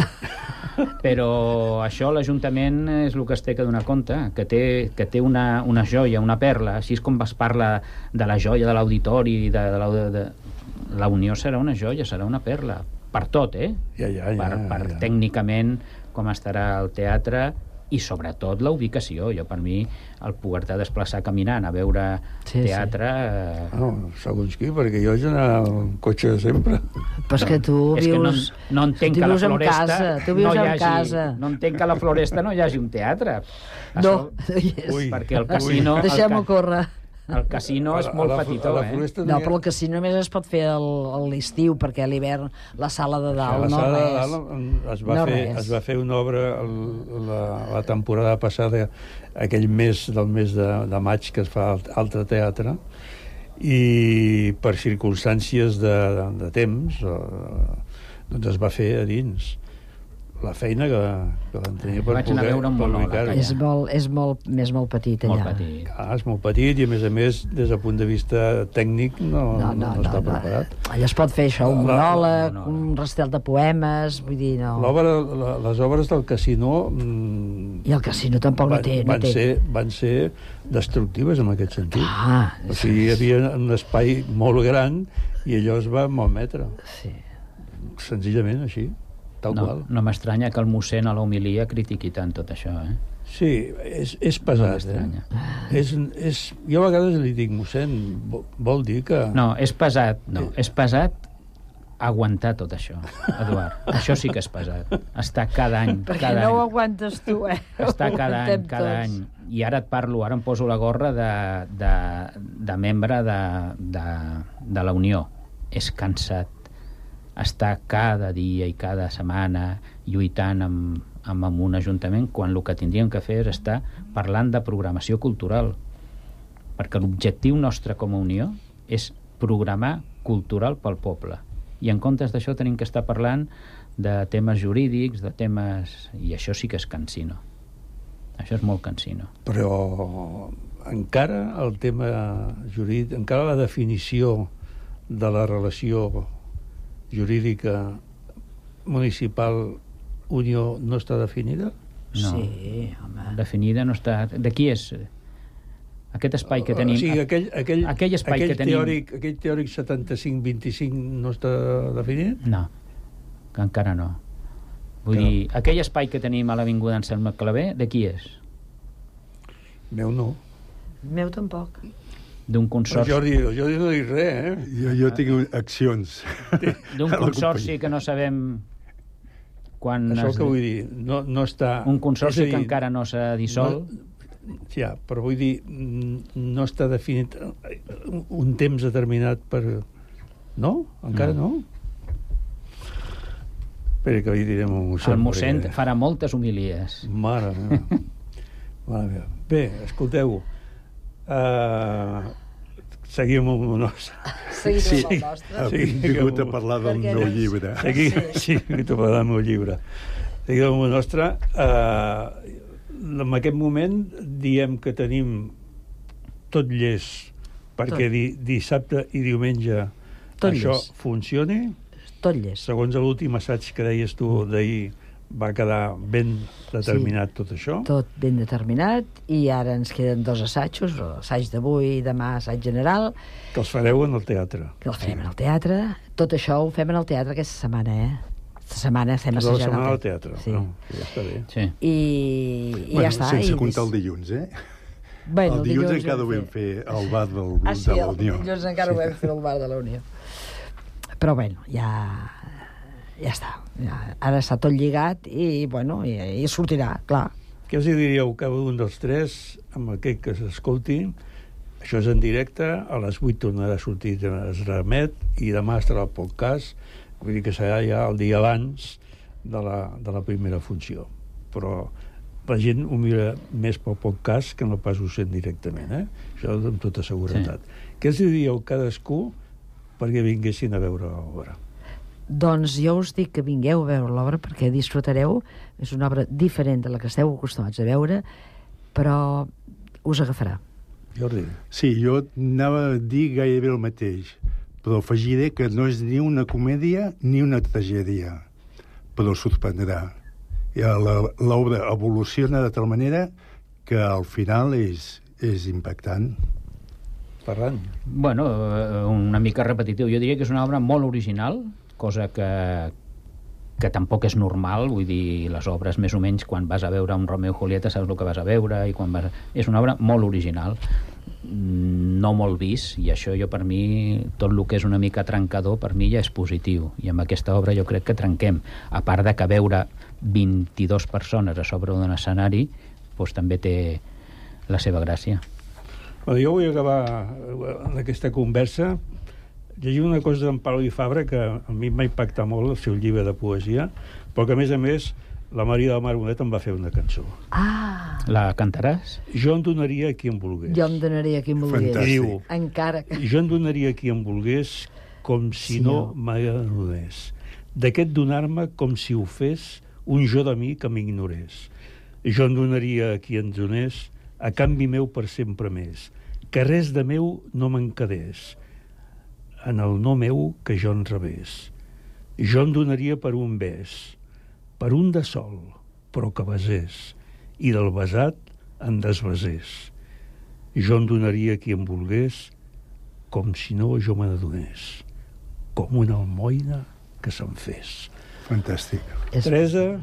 Però això l'Ajuntament és el que es té que donar compte, que té, que té una, una joia, una perla, així és com es parla de la joia de l'auditori, de, de, la, de, de... la Unió serà una joia, serà una perla, per tot, eh? Ja, ja, ja. per, per ja. tècnicament com estarà el teatre i sobretot la ubicació. Jo, per mi, el poder-te desplaçar caminant a veure Sí, sí. teatre... eh, No, segons qui, perquè jo haig d'anar amb cotxe sempre. Però és que tu és que no, vius... no entenc tu que a la vius en Floresta casa, tu vius no en hagi, casa. no entenc que a la Floresta no hi hagi un teatre. No, Això, no hi és. Ui, perquè el casino... Deixem-ho ca- córrer. El casino és A molt a la- petitó, a la eh? No, ha- però el casino només es pot fer el- a l'estiu, perquè a l'hivern la sala de dalt la no sala de res. dalt es va, No fer, res. es va fer una obra el, la, la temporada passada, aquell mes del mes de, de maig que es fa al altre teatre, i per circumstàncies de, de, de temps eh, doncs es va fer a dins la feina que, que van tenir per Vaig anar a poder veure allà. És molt, és molt, més molt petit allà. Molt petit. Clar, és molt petit i a més a més des del punt de vista tècnic no, No, no, no, no, està no. preparat Allà es pot fer això, un monòleg, no, no. un restel de poemes, vull dir, no... L'obra, la, les obres del casino mm, I el casino tampoc no van, té... No van, té... ser, van ser destructives en aquest sentit. Ah, O sigui, hi havia un espai molt gran i allò es va malmetre. sí. senzillament així, tal no, qual. No m'estranya que el mossèn a l'homilia critiqui tant tot això, eh? Sí, és, és pesat, eh? És, és, jo a vegades li dic, mossèn, vol, dir que... No, és pesat, no, és pesat aguantar tot això, Eduard. això sí que és pesat. Està cada any, Perquè cada no ho any. aguantes tu, eh? Està Ho cada any, cada tots. any. I ara et parlo, ara em poso la gorra de, de, de membre de, de, de la Unió. És cansat. Està cada dia i cada setmana lluitant amb, amb, amb un ajuntament quan el que tindríem que fer és estar parlant de programació cultural. Perquè l'objectiu nostre com a Unió és programar cultural pel poble. I en comptes d'això tenim que estar parlant de temes jurídics, de temes... I això sí que és cansino. Això és molt cansino. Però encara el tema jurídic, encara la definició de la relació jurídica municipal Unió no està definida? No. Sí, home. Definida no està... De qui és? Aquest espai que tenim... O sigui, aquell, aquell, aquell espai aquell que tenim... teòric, aquell teòric 75-25 no està definit? No, encara no. Vull Que no. dir, aquell espai que tenim a l'Avinguda Anselme Clavé, de qui és? Meu no. Meu tampoc. D'un consorci, Jordi, Jordi no dic res, eh? Jo, jo tinc accions. d'un consorci que no sabem quan... Això es- que vull dir, no, no està... Un consorci a que dir, encara no s'ha dissolt. No, ja, però vull dir, mm, no està definit eh, un temps determinat per... No? Encara no? Espera, que li direm un mossèn. el mossèn perquè- farà moltes homilies. Mare meva. Mare meva. Bé, escolteu, uh, seguim amb el nostre. Seguim amb el nostre. Hem Seguim vingut a parlar del Perquè meu no- llibre. Seguim, sí, he vingut a parlar del meu llibre. Seguim amb el nostre. Uh, en aquest moment diem que tenim tot llest perquè Tot. di, dissabte i diumenge Tot això llest. funcioni. Tot llest. Segons l'últim assaig que deies tu d'ahir, va quedar ben determinat tot això. Tot ben determinat i ara ens queden dos assajos, l'assaig d'avui i demà assaig general, Que els fareu en el teatre. que el farem en el teatre. Tot això ho fem en el teatre aquesta setmana, eh? Aquesta setmana estem Tota la assajant setmana el al teatre. Sí. No, ja està bé. Sí. I, i bueno, ja està. sense i comptar el dilluns, eh? Bueno, el dilluns, dilluns encara ho vam fer al bar del, Ah, sí, de la el Unió. dilluns encara ho vam fer al bar de la Unió. Però bueno, ja, ja està. Ja, ara està tot lligat i, bueno, i, i sortirà, clar. Què els hi diríeu cada un dels tres, amb aquell que s'escolti? Això és en directe, a les 8 tornarà a sortir, es remet, i demà estarà el podcast, vull dir que serà ja el dia abans de la, de la primera funció. Però la gent ho mira més pel podcast que no pas ho sent directament, eh? Això amb tota seguretat. Sí. Què els hi diríeu cadascú perquè vinguessin a veure l'obra? Doncs jo us dic que vingueu a veure l'obra perquè disfrutareu. És una obra diferent de la que esteu acostumats a veure, però us agafarà. Jordi. Sí, jo anava a dir gairebé el mateix, però afegiré que no és ni una comèdia ni una tragèdia, però sorprendrà. I la- L'obra evoluciona de tal manera que al final és, és impactant. Ferran. Bueno, eh, una mica repetitiu. Jo diria que és una obra molt original, cosa que, que tampoc és normal, vull dir, les obres més o menys quan vas a veure un Romeo i Julieta saps el que vas a veure i quan vas a... és una obra molt original mm, no molt vist i això jo per mi, tot el que és una mica trencador per mi ja és positiu i amb aquesta obra jo crec que trenquem. A part de que veure 22 persones a sobre d'un escenari doncs també té la seva gràcia. Jo vull acabar eh, aquesta conversa llegint una cosa d'en Pau i Fabra que a mi m'ha impactat molt el seu llibre de poesia, però que a més a més la Maria del Mar Bonet em va fer una cançó. Ah, la cantaràs? Jo en donaria a qui em volgués. jo em donaria qui em volgués. Fantàstic. Diu, Encara que... Jo en donaria a qui em volgués com si Sí, no no. m'agradés. D'aquest donar-me com si ho fes un jo de mi que m'ignorés. Jo en donaria a qui ens donés a canvi meu per sempre més. Que res de meu no me'n quedés. En el no meu que jo en rebés. Jo en donaria per un bes, per un de sol, però que besés, i del besat en desbesés. Jo en donaria a qui em volgués com si no jo me n'adonés, com una almoina que se'n fes. Fantàstic. És- Teresa,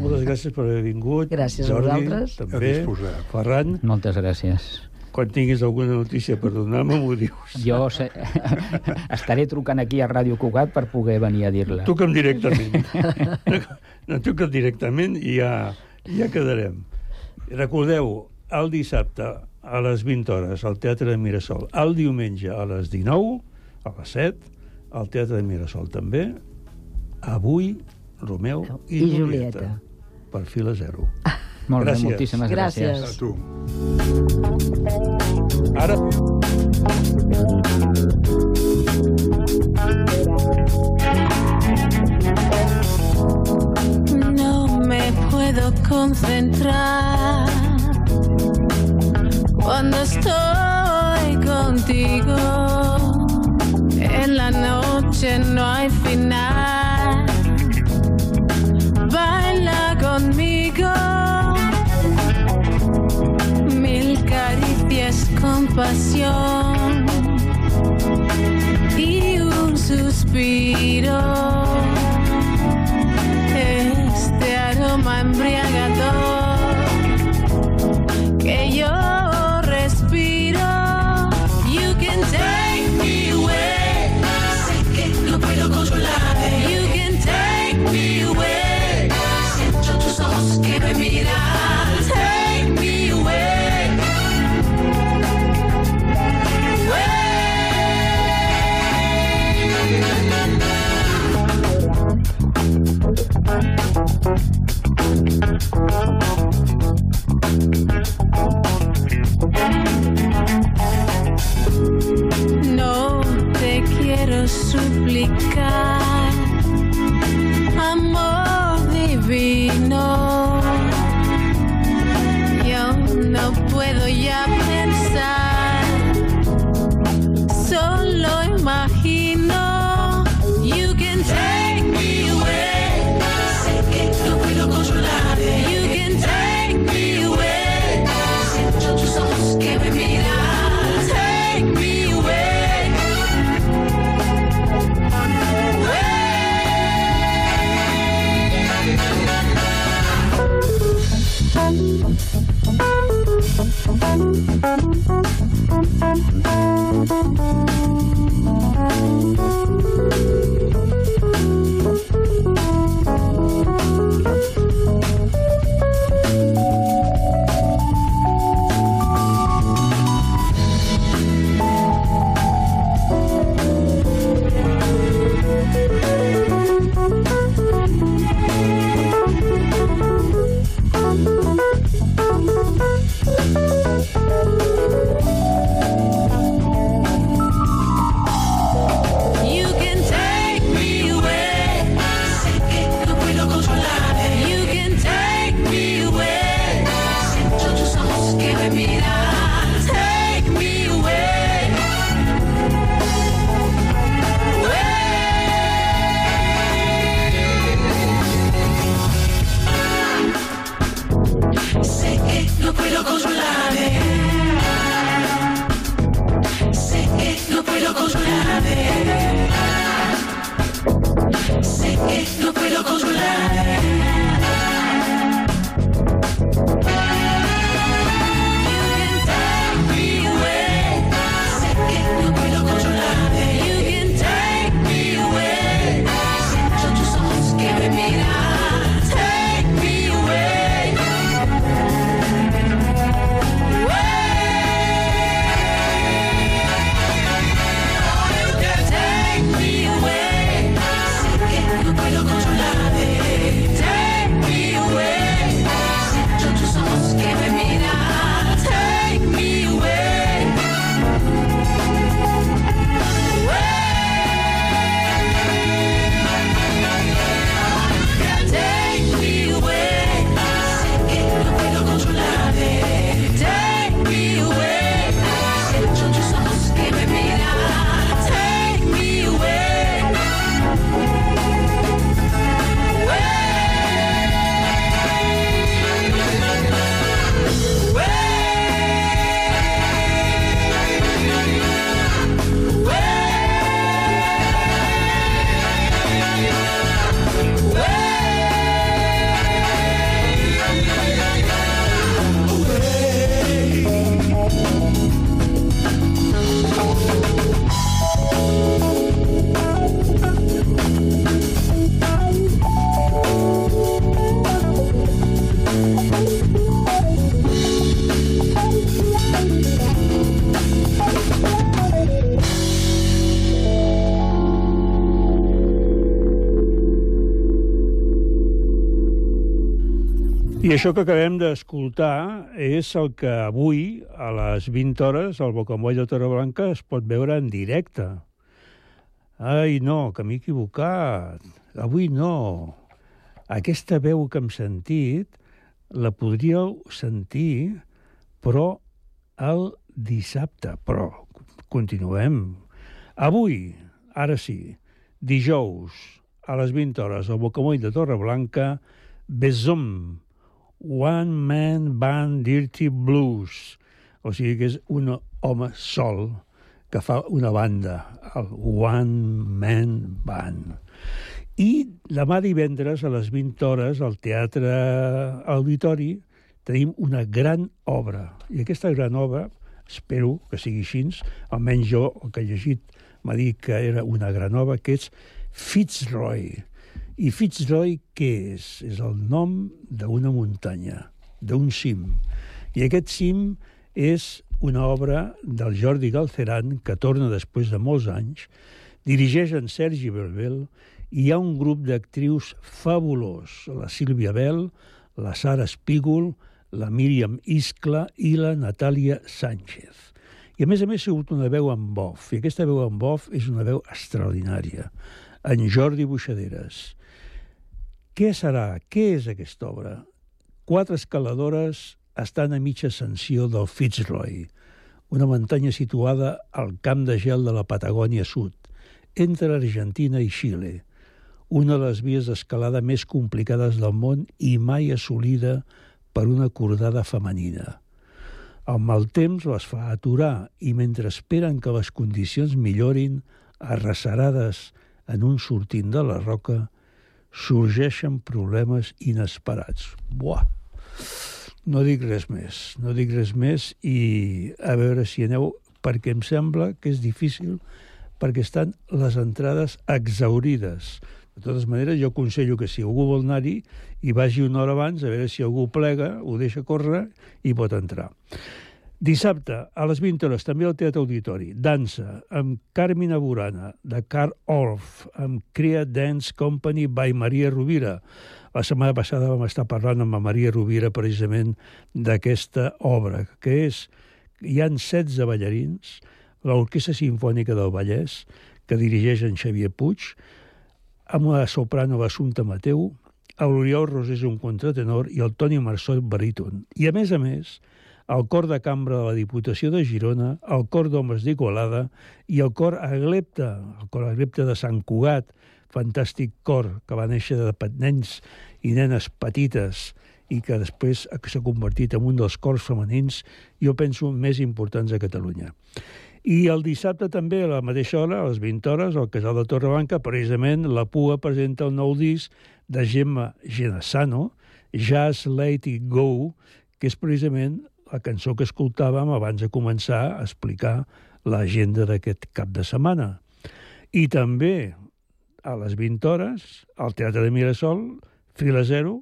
moltes gràcies per haver vingut. Gràcies a Jordi, vosaltres. A També. disposar. Ferran, Moltes gràcies. Quan tinguis alguna notícia per donar-me, m'ho dius. Jo se... estaré trucant aquí a Ràdio Cugat per poder venir a dir-la. Truca'm directament. no, truca'm directament i ja, ja quedarem. Recordeu, el dissabte a les 20 hores al Teatre de Mirasol, el diumenge a les 19, a les 7, al Teatre de Mirasol també, avui Romeu i, I Julieta. Julieta. Per fil a zero. Molt bé, Gràcies. moltíssimes Gràcies. gràcies. A tu. Ara... No me puedo concentrar cuando estoy contigo. En la noche no hay final. Caricias con pasión y un suspiro. Este aroma embriagador sky. Això que acabem d'escoltar és el que avui, a les 20 hores, al Bocamoll de Torreblanca es pot veure en directe. Ai, no, que m'he equivocat. Avui no. Aquesta veu que hem sentit la podríeu sentir, però el dissabte. Però continuem. Avui, ara sí, dijous, a les 20 hores, al Bocamoll de Torreblanca, Besom, One Man Band Dirty Blues. O sigui que és un home sol que fa una banda, el One Man Band. I demà divendres a les 20 hores al Teatre Auditori tenim una gran obra. I aquesta gran obra, espero que sigui així, almenys jo, el que he llegit, m'ha dit que era una gran obra, que és Fitzroy. I Fitzroy què és? És el nom d'una muntanya, d'un cim. I aquest cim és una obra del Jordi Galceran, que torna després de molts anys, dirigeix en Sergi Belbel, i hi ha un grup d'actrius fabulós, la Sílvia Bell, la Sara Espígol, la Míriam Iscla i la Natàlia Sánchez. I a més a més ha sigut una veu en bof, i aquesta veu en bof és una veu extraordinària, en Jordi Buixaderes. Què serà? Què és aquesta obra? Quatre escaladores estan a mitja ascensió del Fitzroy, una muntanya situada al camp de gel de la Patagònia Sud, entre Argentina i Xile, una de les vies d'escalada més complicades del món i mai assolida per una cordada femenina. El mal temps les fa aturar i mentre esperen que les condicions millorin, arrecerades en un sortint de la roca, sorgeixen problemes inesperats. Buah! No dic res més, no dic res més i a veure si aneu, perquè em sembla que és difícil perquè estan les entrades exaurides. De totes maneres, jo aconsello que si algú vol anar-hi i vagi una hora abans, a veure si algú plega, ho deixa córrer i pot entrar. Dissabte, a les 20 hores, també al Teatre Auditori, dansa amb Carmina Burana, de Car Orff, amb Crea Dance Company by Maria Rovira. La setmana passada vam estar parlant amb Maria Rovira precisament d'aquesta obra, que és... Hi han 16 ballarins, l'Orquestra Simfònica del Vallès, que dirigeix en Xavier Puig, amb una soprano Assumpta Mateu, l'Oriol Rosés un contratenor i el Toni Marçol baríton. I a més a més, el cor de cambra de la Diputació de Girona, el cor d'homes d'Igualada i el cor Aglepte, el cor Aglepte de Sant Cugat, fantàstic cor que va néixer de nens i nenes petites i que després s'ha convertit en un dels cors femenins, jo penso, més importants a Catalunya. I el dissabte també, a la mateixa hora, a les 20 hores, al Casal de Torreblanca, precisament la PUA presenta el nou disc de Gemma Genassano, Let It Go, que és precisament la cançó que escoltàvem abans de començar a explicar l'agenda d'aquest cap de setmana. I també, a les 20 hores, al Teatre de Mirasol, Fila Zero,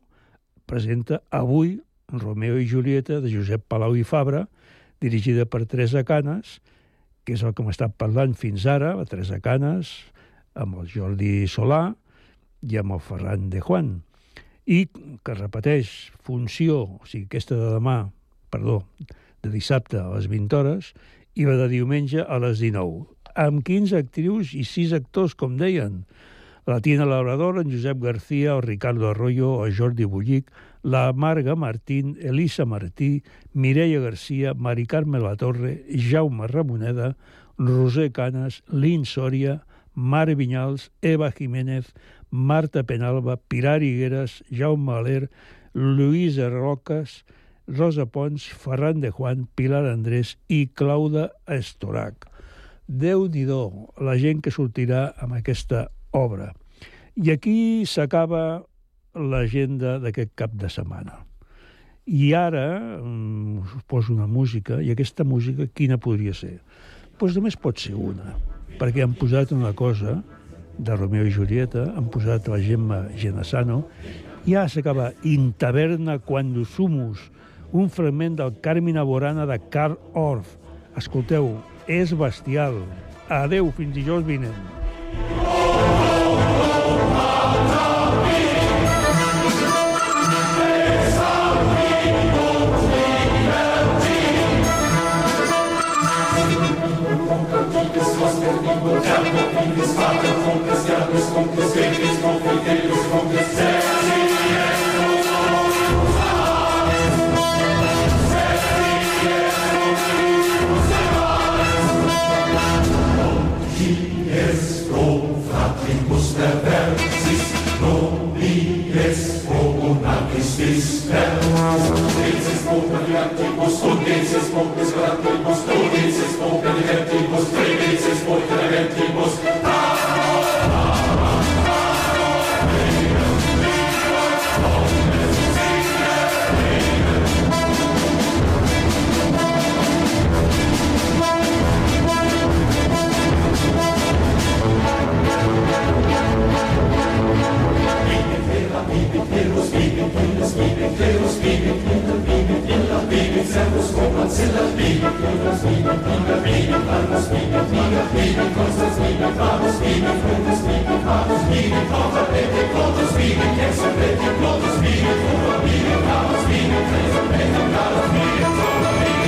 presenta avui Romeo i Julieta de Josep Palau i Fabra, dirigida per Teresa Canes, que és el que hem estat parlant fins ara, la Teresa Canes, amb el Jordi Solà i amb el Ferran de Juan. I que repeteix, funció, o sigui, aquesta de demà, perdó, de dissabte a les 20 hores, i la de diumenge a les 19, amb 15 actrius i 6 actors, com deien, la Tina Labrador, en Josep García, el Ricardo Arroyo, el Jordi Bullic, la Marga Martín, Elisa Martí, Mireia Garcia, Mari Carme La Torre, Jaume Ramoneda, Roser Canes, Lin Sòria, Mare Vinyals, Eva Jiménez, Marta Penalba, Pilar Higueras, Jaume Aler, Lluïsa Roques, Rosa Pons, Ferran de Juan, Pilar Andrés i Clauda Estorac. Déu-n'hi-do la gent que sortirà amb aquesta obra. I aquí s'acaba l'agenda d'aquest cap de setmana. I ara mm, us poso una música, i aquesta música quina podria ser? Doncs pues només pot ser una, perquè han posat una cosa de Romeo i Julieta, han posat la Gemma Genassano, ara s'acaba In taverna quando sumus, un fragment del Carmina Borana de Karl Orff. Escolteu, és bestial. Adeu, fins dijous vinent. open left equals two gates is focus left equals two gates is open left equals three gates is open left equals Weeping heroes, weeping heroes, weeping heroes, weeping heroes servus, Kobold, Ziller, Liebe, Kühlers, Liebe, Liebe, Liebe, Landers, Liebe, Liebe, Liebe, Konstanz, Liebe, Klavus, Liebe, Kundus, Liebe, Klavus, Liebe, Kaufer, Pette, Klotus, Liebe, Kessel, Pette, Klotus, Liebe, Kuba, Liebe, Klavus, Liebe, Kaiser, Pette, Klavus, Liebe, Kura, Liebe,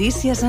Notícies en